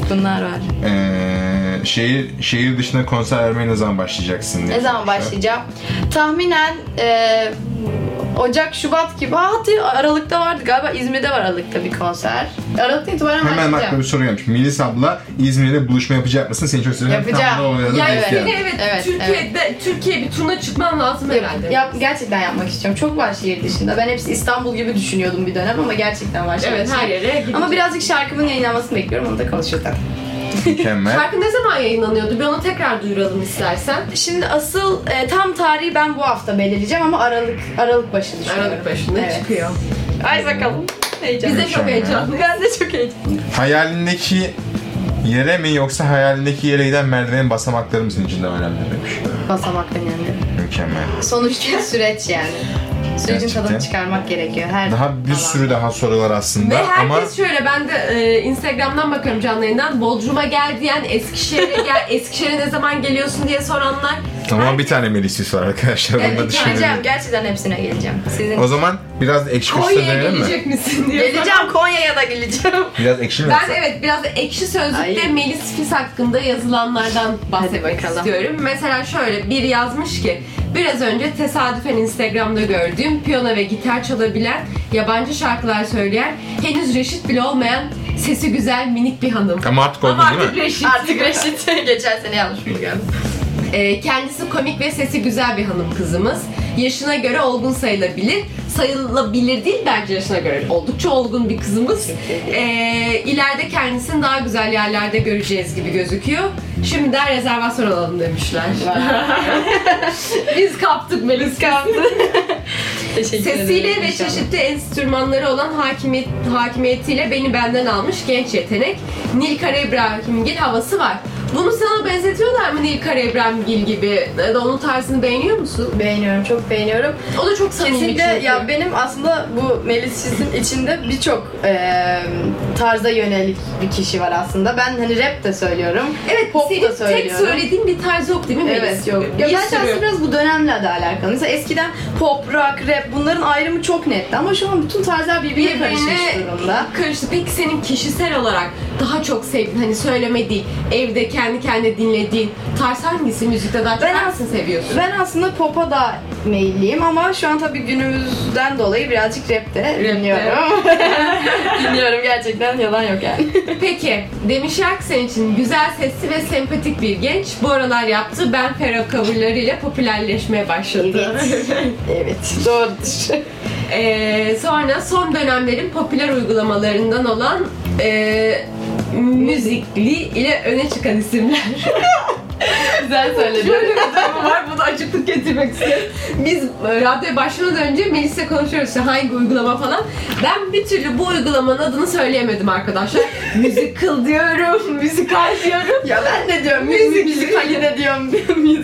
Bunlar var. Ee, şehir şehir dışında konser vermeye ne zaman başlayacaksın diye Ne zaman başlayacağım? Tahminen e, Ocak, Şubat gibi. Aa, hadi Aralık'ta vardı galiba İzmir'de var Aralık'ta bir konser. Aralık'tan itibaren Hemen başlayacağım. aklıma bir soru gelmiş. Melis abla İzmir'de buluşma yapacak mısın? Seni çok seviyorum. Yapacağım. Tam da o arada Yani denk geldi. evet, Evet, Türkiye'de Türkiye bir turuna çıkman lazım Yap, herhalde. yap- gerçekten yapmak istiyorum. Çok var şehir dışında. Ben hepsi İstanbul gibi düşünüyordum bir dönem ama gerçekten var şehir Evet dışında. her yere gidecek. Ama birazcık şarkımın yayınlanmasını bekliyorum. Onu da konuşacağız. Mükemmel. Şarkı ne zaman yayınlanıyordu? Bir onu tekrar duyuralım istersen. Şimdi asıl e, tam tarihi ben bu hafta belirleyeceğim ama Aralık Aralık başı düşünüyorum. Aralık başında Evet. çıkıyor. Ay bakalım. Heyecan. Biz de çok heyecanlıyız. Ben de çok heyecanlıyım. Hayalindeki yere mi yoksa hayalindeki yere giden merdivenin basamakları mı senin için daha önemli demiş. Basamaktan yani. Mükemmel. Sonuçta süreç yani. Sürecin Gerçekten. tadını çıkarmak gerekiyor. Her Daha bir sürü daha sorular aslında Ve ama herkes şöyle ben de e, Instagram'dan bakıyorum canlı yayından. Bodrum'a gel diyen, Eskişehir'e gel, Eskişehir'e ne zaman geliyorsun diye soranlar. Ama bir tane Melis var arkadaşlar. Onu da Evet, düşünelim. Geleceğim. Gerçekten hepsine geleceğim. Sizin O zaman biraz ekşi Konya'ya gösterelim mi? gelecek misin diye. Geleceğim Konya'ya da geleceğim. Biraz ekşi mi? Ben yapsak? evet biraz da ekşi sözlükte Ay. Melis Fis hakkında yazılanlardan bahsetmek bakalım. istiyorum. Mesela şöyle bir yazmış ki biraz önce tesadüfen Instagram'da gördüğüm piyano ve gitar çalabilen, yabancı şarkılar söyleyen, henüz reşit bile olmayan sesi güzel minik bir hanım. Ama artık oldu Ama değil artık mi? reşit. Artık Reşit. Geçen sene yanlış mı geldi? Ee, kendisi komik ve sesi güzel bir hanım kızımız. Yaşına göre olgun sayılabilir. Sayılabilir değil bence yaşına göre. Oldukça olgun bir kızımız. Ee, ileride kendisini daha güzel yerlerde göreceğiz gibi gözüküyor. Şimdiden rezervasyon alalım demişler. Biz kaptık Melis kaptı. Teşekkür ederim. Sesiyle ve İnşallah. çeşitli enstrümanları olan hakimiyet, hakimiyetiyle beni benden almış genç yetenek. Nil Kara İbrahimgil havası var. Bunu sana benzetiyorlar mı Nilkar Ebremgil gibi? Ya da onun tarzını beğeniyor musun? Beğeniyorum, çok beğeniyorum. O da çok samimi Kesinlikle çünkü. ya benim aslında bu Melis Çiz'in içinde birçok eee tarza yönelik bir kişi var aslında. Ben hani rap de söylüyorum. Evet, pop senin da tek söylüyorum. söylediğin bir tarz yok değil mi Melis? Evet yok. Ya Bir bence aslında biraz bu dönemle de alakalı. Mesela eskiden pop, rock, rap bunların ayrımı çok netti ama şu an bütün tarzlar birbirine karışmış durumda. karıştı. Peki senin kişisel olarak daha çok sevdiğin, hani söyleme değil, evde kendi kendine dinlediğin tarz hangisi müzikte daha çok Ben- hangisini seviyorsun? Ben aslında pop'a da meyilliyim ama şu an tabii günümüzden dolayı birazcık rap de dinliyorum. dinliyorum gerçekten yalan yok yani. Peki, Demişler ki senin için güzel sesli ve sempatik bir genç. Bu aralar yaptığı Ben Fero coverlarıyla popülerleşmeye başladı. evet doğrudur. Ee, sonra son dönemlerin popüler uygulamalarından olan e, müzikli ile öne çıkan isimler. Güzel söyledin. Şöyle bir durum var, bunu açıklık getirmek istiyorum. Biz radyoya başlamadan önce Melis'le konuşuyoruz işte hangi uygulama falan. Ben bir türlü bu uygulamanın adını söyleyemedim arkadaşlar. Musical diyorum, müzikal diyorum. Ya ben de diyorum Müzik- müzik müzikali de diyorum.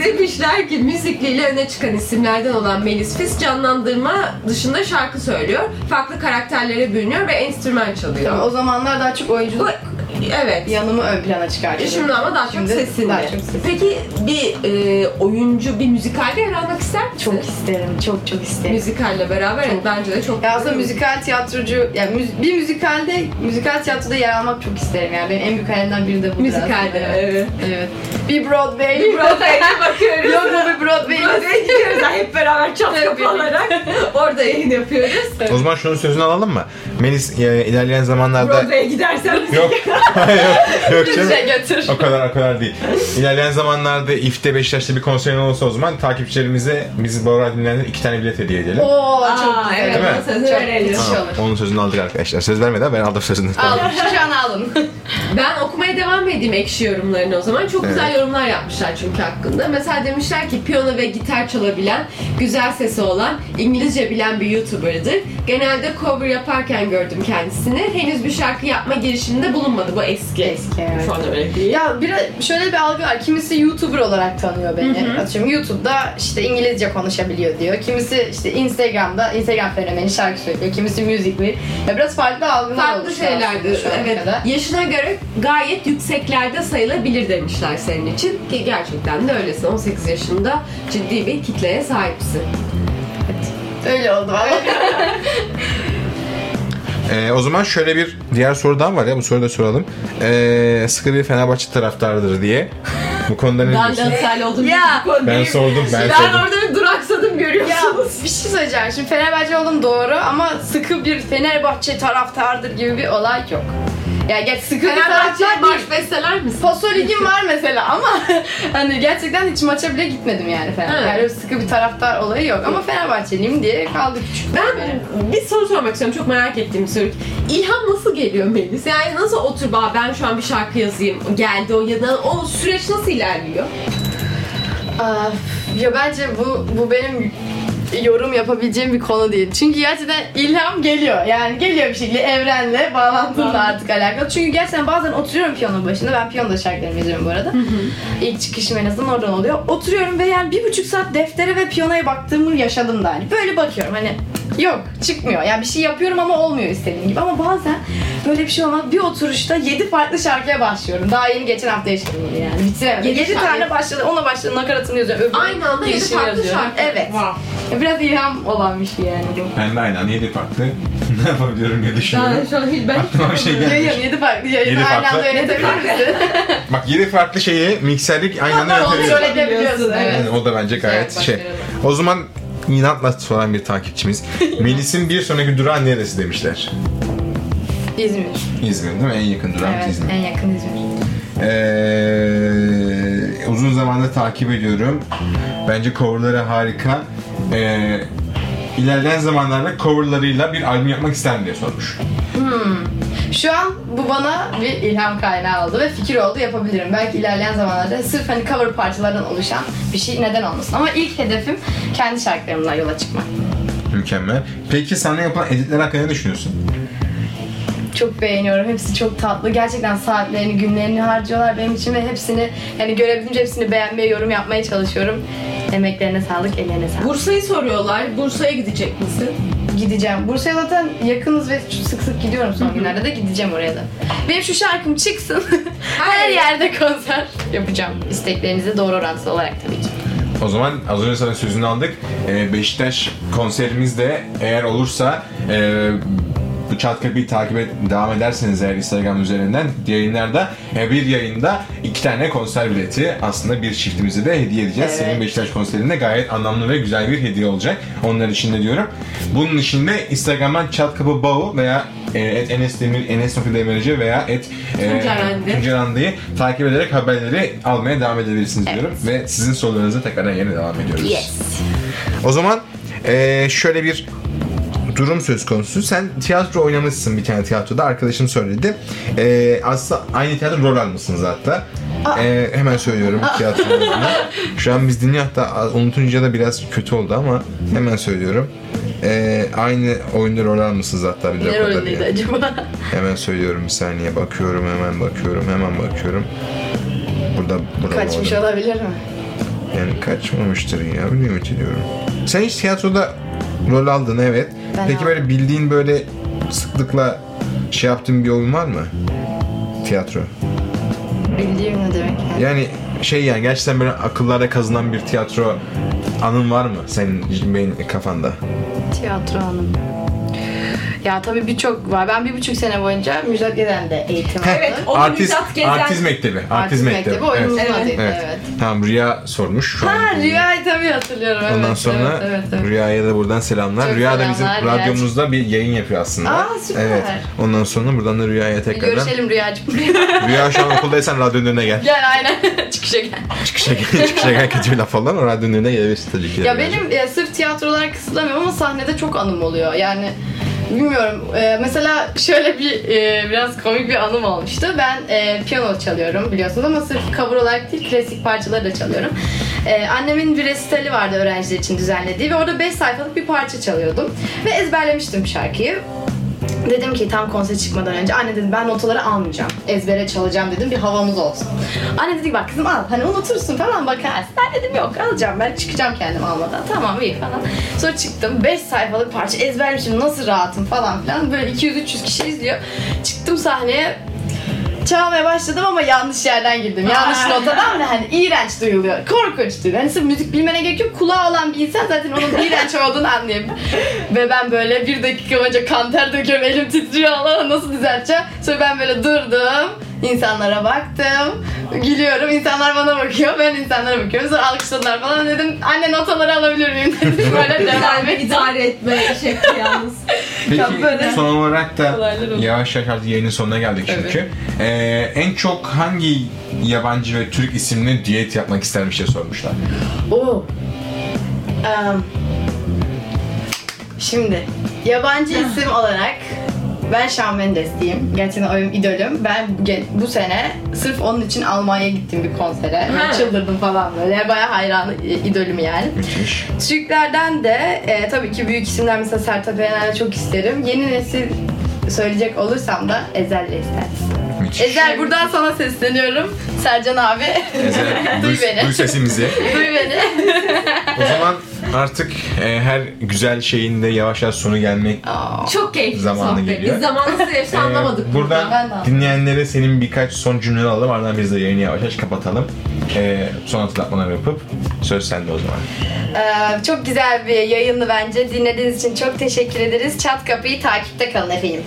Demişler ki müzikliyle öne çıkan isimlerden olan Melis Fis canlandırma dışında şarkı söylüyor. Farklı karakterlere bürünüyor ve enstrüman çalıyor. o zamanlar daha çok oyunculuk Bu, evet. yanımı ön plana çıkartıyordum. Şimdi ama daha çok Şimdi daha çok. Peki bir e, oyuncu bir müzikalde yer almak ister misin? Çok isterim, çok çok isterim. Müzikalle beraber Çok. evet, bence de çok Ya aslında müzikal tiyatrocu, yani müz- bir müzikalde, müzikal tiyatroda yer almak çok isterim yani. Benim en büyük hayalimden biri de bu. Müzikalde, evet. evet. Bir Broadway. Broadway'e bakıyoruz. Yok mu bir Broadway? Broadway'e gidiyoruz hep beraber çat kapı olarak orada yayın yapıyoruz. O zaman şunun sözünü alalım mı? Melis e, ilerleyen zamanlarda... Broadway'e gidersen Yok. yok, yok canım. Bize götür. O kadar o kadar değil. İlerleyen zamanlarda İF'te Beşiktaş'ta bir konserin olursa o zaman takipçilerimize bizi Bora dinleyenlere iki tane bilet hediye edelim. Oo Aa, çok güzel. evet, Değil mi? onun sözünü Çok verelim. Tamam, onun sözünü aldık arkadaşlar. Söz vermedi ama ben aldım sözünü. Alın, şu an alın. Ben okumaya devam edeyim ekşi yorumlarını o zaman. Çok güzel yorumlar yapmışlar çünkü hakkında. Mesela demişler ki piyano ve gitar çalabilen, güzel sesi olan, İngilizce bilen bir YouTuber'dır. Genelde cover yaparken gördüm kendisini. Henüz bir şarkı yapma girişiminde bulunmadı. Bu eski. Eski, evet. Şu anda öyle değil. Ya biraz şöyle bir algı var. Kimisi YouTuber olarak tanıyor beni. Atıyorum YouTube'da işte İngilizce konuşabiliyor diyor. Kimisi işte Instagram'da Instagram fenomeni şarkı söylüyor. Kimisi Musical.ly. Ya biraz farklı algılar Farklı oluştu şeylerdi. aslında şu ana Evet. kadar. Yaşına göre gayet yükseklerde sayılabilir demişler senin için. Ki gerçekten de öylesin. 18 yaşında ciddi bir kitleye sahipsin. Öyle oldu. Ee, o zaman şöyle bir diğer soru daha var ya bu soruyu da soralım. Ee, sıkı bir Fenerbahçe taraftarıdır diye. Bu konuda ne Ben de diyorsun? Hataylı olduğum Ya, için bu konuda- Ben sordum ben, Ben sordum. orada bir duraksadım ya görüyorsunuz. bir şey söyleyeceğim. Şimdi Fenerbahçe oldum doğru ama sıkı bir Fenerbahçe taraftardır gibi bir olay yok. Ya geç sıkı bir Fenerbahçe değil. besteler misin? Paso ligim var mesela ama hani gerçekten hiç maça bile gitmedim yani Fenerbahçe. Evet. Yani sıkı bir taraftar olayı yok ama Fenerbahçeliyim diye kaldı küçük. Ben bir soru sormak istiyorum. Çok merak ettiğim bir soru. İlham nasıl geliyor Melis? Yani nasıl otur "Aa, ben şu an bir şarkı yazayım. Geldi o ya da o süreç nasıl ilerliyor? Aa, ya bence bu bu benim yorum yapabileceğim bir konu değil. Çünkü gerçekten ilham geliyor. Yani geliyor bir şekilde evrenle bağlantımla artık alakalı. Çünkü gerçekten bazen oturuyorum piyano başında. Ben piyanoda şarkılarımı yazıyorum bu arada. İlk çıkışım en azından oradan oluyor. Oturuyorum ve yani bir buçuk saat deftere ve piyanoya baktığımı yaşadım da hani. Böyle bakıyorum hani yok çıkmıyor. Yani bir şey yapıyorum ama olmuyor istediğim gibi. Ama bazen böyle bir şey olmaz. Bir oturuşta yedi farklı şarkıya başlıyorum. Daha yeni geçen hafta yaşadım bunu yani. Bitiremedim. Yedi Yedi, şarkı- tane başladı. Ona başladı. Nakaratını yazıyorum. öbürü Aynı anda yedi girişini farklı yazıyorum. şarkı. Evet. Wow. Biraz ilham olan bir şey yani bu. Ben de aynen yedi farklı. ne yapabiliyorum diye düşünüyorum. Yani şu an hiç ben Aklıma bir şey geldi. Yayın, yedi farklı yayın. Yedi Aynı farklı. anda yönetebilir misin? Bak yedi farklı şeyi mikserlik aynı anda Kontrol yönetebiliyorum. edebiliyorsun. Evet. Yani o da bence gayet Evet, şey. O zaman inatla soran bir takipçimiz. Melis'in bir sonraki durağı neresi demişler. İzmir. İzmir değil mi? En yakın durağımız Evet, İzmir. en yakın İzmir. Ee, uzun zamandır takip ediyorum. Bence coverları harika. Ee, ilerleyen zamanlarda coverlarıyla bir albüm yapmak ister mi diye sormuş. Şu an bu bana bir ilham kaynağı oldu ve fikir oldu yapabilirim. Belki ilerleyen zamanlarda sırf hani cover parçalardan oluşan bir şey neden olmasın. Ama ilk hedefim kendi şarkılarımla yola çıkmak. Mükemmel. Peki sana yapılan editler hakkında ne düşünüyorsun? Çok beğeniyorum. Hepsi çok tatlı. Gerçekten saatlerini, günlerini harcıyorlar benim için ve hepsini yani görebildiğince hepsini beğenmeye, yorum yapmaya çalışıyorum. Emeklerine sağlık, ellerine sağlık. Bursa'yı soruyorlar. Bursa'ya gidecek misin? Gideceğim. Bursa'ya zaten yakınız ve sık sık gidiyorum son günlerde de gideceğim oraya da. Benim şu şarkım çıksın. Her Her yerde konser yapacağım. İsteklerinize doğru orantılı olarak tabii ki. O zaman az önce sana sözünü aldık. Ee, Beşiktaş konserimiz de eğer olursa e, çat kapıyı takip et, devam ederseniz eğer Instagram üzerinden yayınlarda e, bir yayında iki tane konser bileti aslında bir çiftimize de hediye edeceğiz. Evet. Senin Beşiktaş konserinde gayet anlamlı ve güzel bir hediye olacak. Onlar için de diyorum. Bunun için de Instagram'dan çat kapı bağı veya e, et Enes Demir, Enes Demirci veya et e, Hande'yi takip ederek haberleri almaya devam edebilirsiniz diyorum. Ve sizin sorularınıza tekrardan yine devam ediyoruz. Yes. O zaman eee, şöyle bir durum söz konusu. Sen tiyatro oynamışsın bir tane tiyatroda. Arkadaşım söyledi. Eee aslında aynı tiyatro rol almışsınız hatta. Eee, hemen söylüyorum tiyatro rolünü. Şu an biz dinliyor hatta unutunca da biraz kötü oldu ama hemen söylüyorum. Eee, aynı oyunda rol almışsınız hatta bir Ne dakika rolündeydi diye. acaba? Hemen söylüyorum bir saniye. Bakıyorum hemen bakıyorum hemen bakıyorum. Burada burada Kaçmış olabilir mi? Yani kaçmamıştır ya öyle ümit ediyorum. Sen hiç tiyatroda rol aldın evet. Ben Peki aldım. böyle bildiğin böyle sıklıkla şey yaptığın bir oyun var mı? Tiyatro. Bildiğim ne demek yani? Yani şey yani gerçekten böyle akıllarda kazınan bir tiyatro anın var mı senin benim kafanda? Tiyatro hanım. Ya tabii birçok var. Ben bir buçuk sene boyunca Müjdat Gezen'de eğitim aldım. Evet, o artist, Müjdat Gezen. artist mektebi. Artist, Artist mektebi. Mektebi oyunumuzun evet. adıydı Evet. evet. Tamam Rüya sormuş. Şu an Ha dinliyor. Rüya'yı tabii hatırlıyorum. Evet, Ondan sonra evet, evet, evet. Rüya'ya da buradan selamlar. Çok Rüya da bizim Rüya. radyomuzda bir yayın yapıyor aslında. Aa, süper. Evet. Ondan sonra buradan da Rüya'ya tekrardan. Görüşelim Rüyacığım. Rüya şu an okuldaysan radyonun önüne gel. Gel aynen. Çıkışa gel. Çıkışa gel, çıkışa gel kötü bir laf olan o radyonun önüne gelebilirsin tabii ki. Ya benim e, sırf tiyatrolar kısıtlamıyorum ama sahnede çok anım oluyor. Yani bilmiyorum. e, mesela şöyle bir e, biraz komik bir anım olmuştu. Ben e, piyano çalıyorum biliyorsunuz ama sırf cover olarak değil klasik parçaları da çalıyorum. E, annemin bir resitali vardı öğrenciler için düzenlediği ve orada 5 sayfalık bir parça çalıyordum. Ve ezberlemiştim şarkıyı. Dedim ki tam konser çıkmadan önce anne dedim ben notaları almayacağım. Ezbere çalacağım dedim bir havamız olsun. Anne dedi ki, bak kızım al hani unutursun falan bakarsın. Ben dedim yok alacağım ben çıkacağım kendim almadan. Tamam iyi falan. Sonra çıktım 5 sayfalık parça ezberlemişim nasıl rahatım falan filan. Böyle 200-300 kişi izliyor. Çıktım sahneye çalmaya başladım ama yanlış yerden girdim. Yanlış notadan ve hani iğrenç duyuluyor. Korkunç duyuluyor. Hani sırf müzik bilmene gerek yok. Kulağı olan bir insan zaten onun iğrenç olduğunu anlayabilir. ve ben böyle bir dakika önce kanter döküyorum. Elim titriyor. Allah nasıl düzelteceğim? Sonra ben böyle durdum. İnsanlara baktım. Gülüyorum. insanlar bana bakıyor. Ben insanlara bakıyorum. Sonra alkışladılar falan. Dedim anne notaları alabilir miyim? Dedim. Böyle devam ettim. idare etme şekli yalnız. Peki böyle son olarak da yavaş yavaş artık yayının sonuna geldik çünkü. Ee, en çok hangi yabancı ve Türk isimli düet yapmak istermiş diye sormuşlar. Oo. Em, şimdi yabancı isim olarak ben Shawn Mendes diyeyim. Gerçekten o benim idolüm. Ben bu sene sırf onun için Almanya'ya gittim bir konsere. Ben çıldırdım falan böyle. Bayağı hayranı, i- idolüm yani. Müthiş. Türklerden de e, tabii ki büyük isimler mesela Sertab Erener'i çok isterim. Yeni nesil söyleyecek olursam da Ezel'le isterim. Müthiş. Ezel buradan sana sesleniyorum. Sercan abi. Ezel, Duy duy, beni. duy sesimizi. Duy beni. O zaman artık e, her güzel şeyin de yavaş yavaş sonu gelmek Aa. Çok keyifli Zamanı sohbet. geliyor. Biz zaman nasıl geçti Ee, anlamadık buradan burada. Ben dinleyenlere senin birkaç son cümle alalım. Ardından biz de yayını yavaş yavaş kapatalım. Ee, son hatırlatmalar yapıp söz sende o zaman. Ee, çok güzel bir yayındı bence. Dinlediğiniz için çok teşekkür ederiz. Çat kapıyı takipte kalın efendim.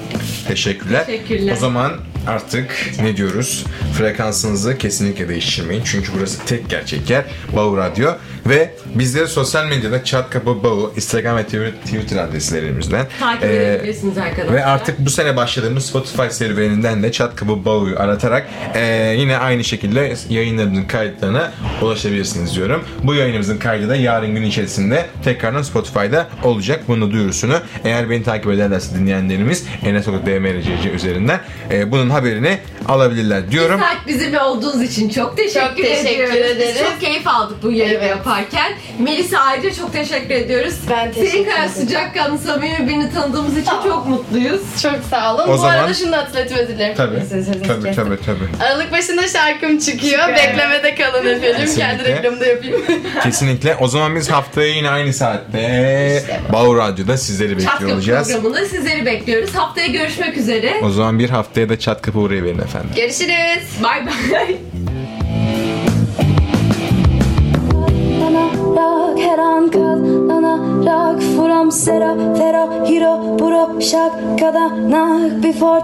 Teşekkürler. Teşekkürler. O zaman artık ne diyoruz? Frekansınızı kesinlikle değiştirmeyin. Çünkü burası tek gerçek yer. Bağ Radyo. Ve bizleri sosyal medyada Çat Kapı Bağ, Instagram ve Twitter adreslerimizden Takip ee, edebilirsiniz arkadaşlar. Ve artık bu sene başladığımız Spotify serüveninden de Çat Kapı Bağ'ı aratarak eee, yine aynı şekilde yayınlarımızın kayıtlarına ulaşabilirsiniz diyorum. Bu yayınımızın kaydı da yarın gün içerisinde tekrardan Spotify'da olacak. Bunun da duyurusunu eğer beni takip ederlerse dinleyenlerimiz Enes Okut DMRCC üzerinden eee, bunun haberini alabilirler diyorum. Bir saat bizimle olduğunuz için çok teşekkür, Çok teşekkür. Biz ederiz. çok keyif aldık bu yayını Evet. yaparken. Yaparken. Melis'e ayrıca çok teşekkür ediyoruz. Ben teşekkür Senin kadar ederim. sıcakkanlı samimi birini tanıdığımız için çok mutluyuz. Çok sağ olun. O Bu zaman- arada şunu da hatırlatayım özür dilerim. Tabii. Sözünüzü Tabii kestim. tabii tabii. Aralık başında şarkım çıkıyor. Süper. Beklemede kalın efendim. Kendi Kesinlikle. reklamını da yapayım. Kesinlikle. O zaman biz haftaya yine aynı saatte İşte. Bağ Radyo'da sizleri bekliyor Kapı olacağız. programında sizleri bekliyoruz. Haftaya görüşmek üzere. O zaman bir haftaya da çat kapı uğrayıverin efendim. Görüşürüz. Bay bay. Bana rak her an katlanarak From sera fera hiro buro şak kadar Before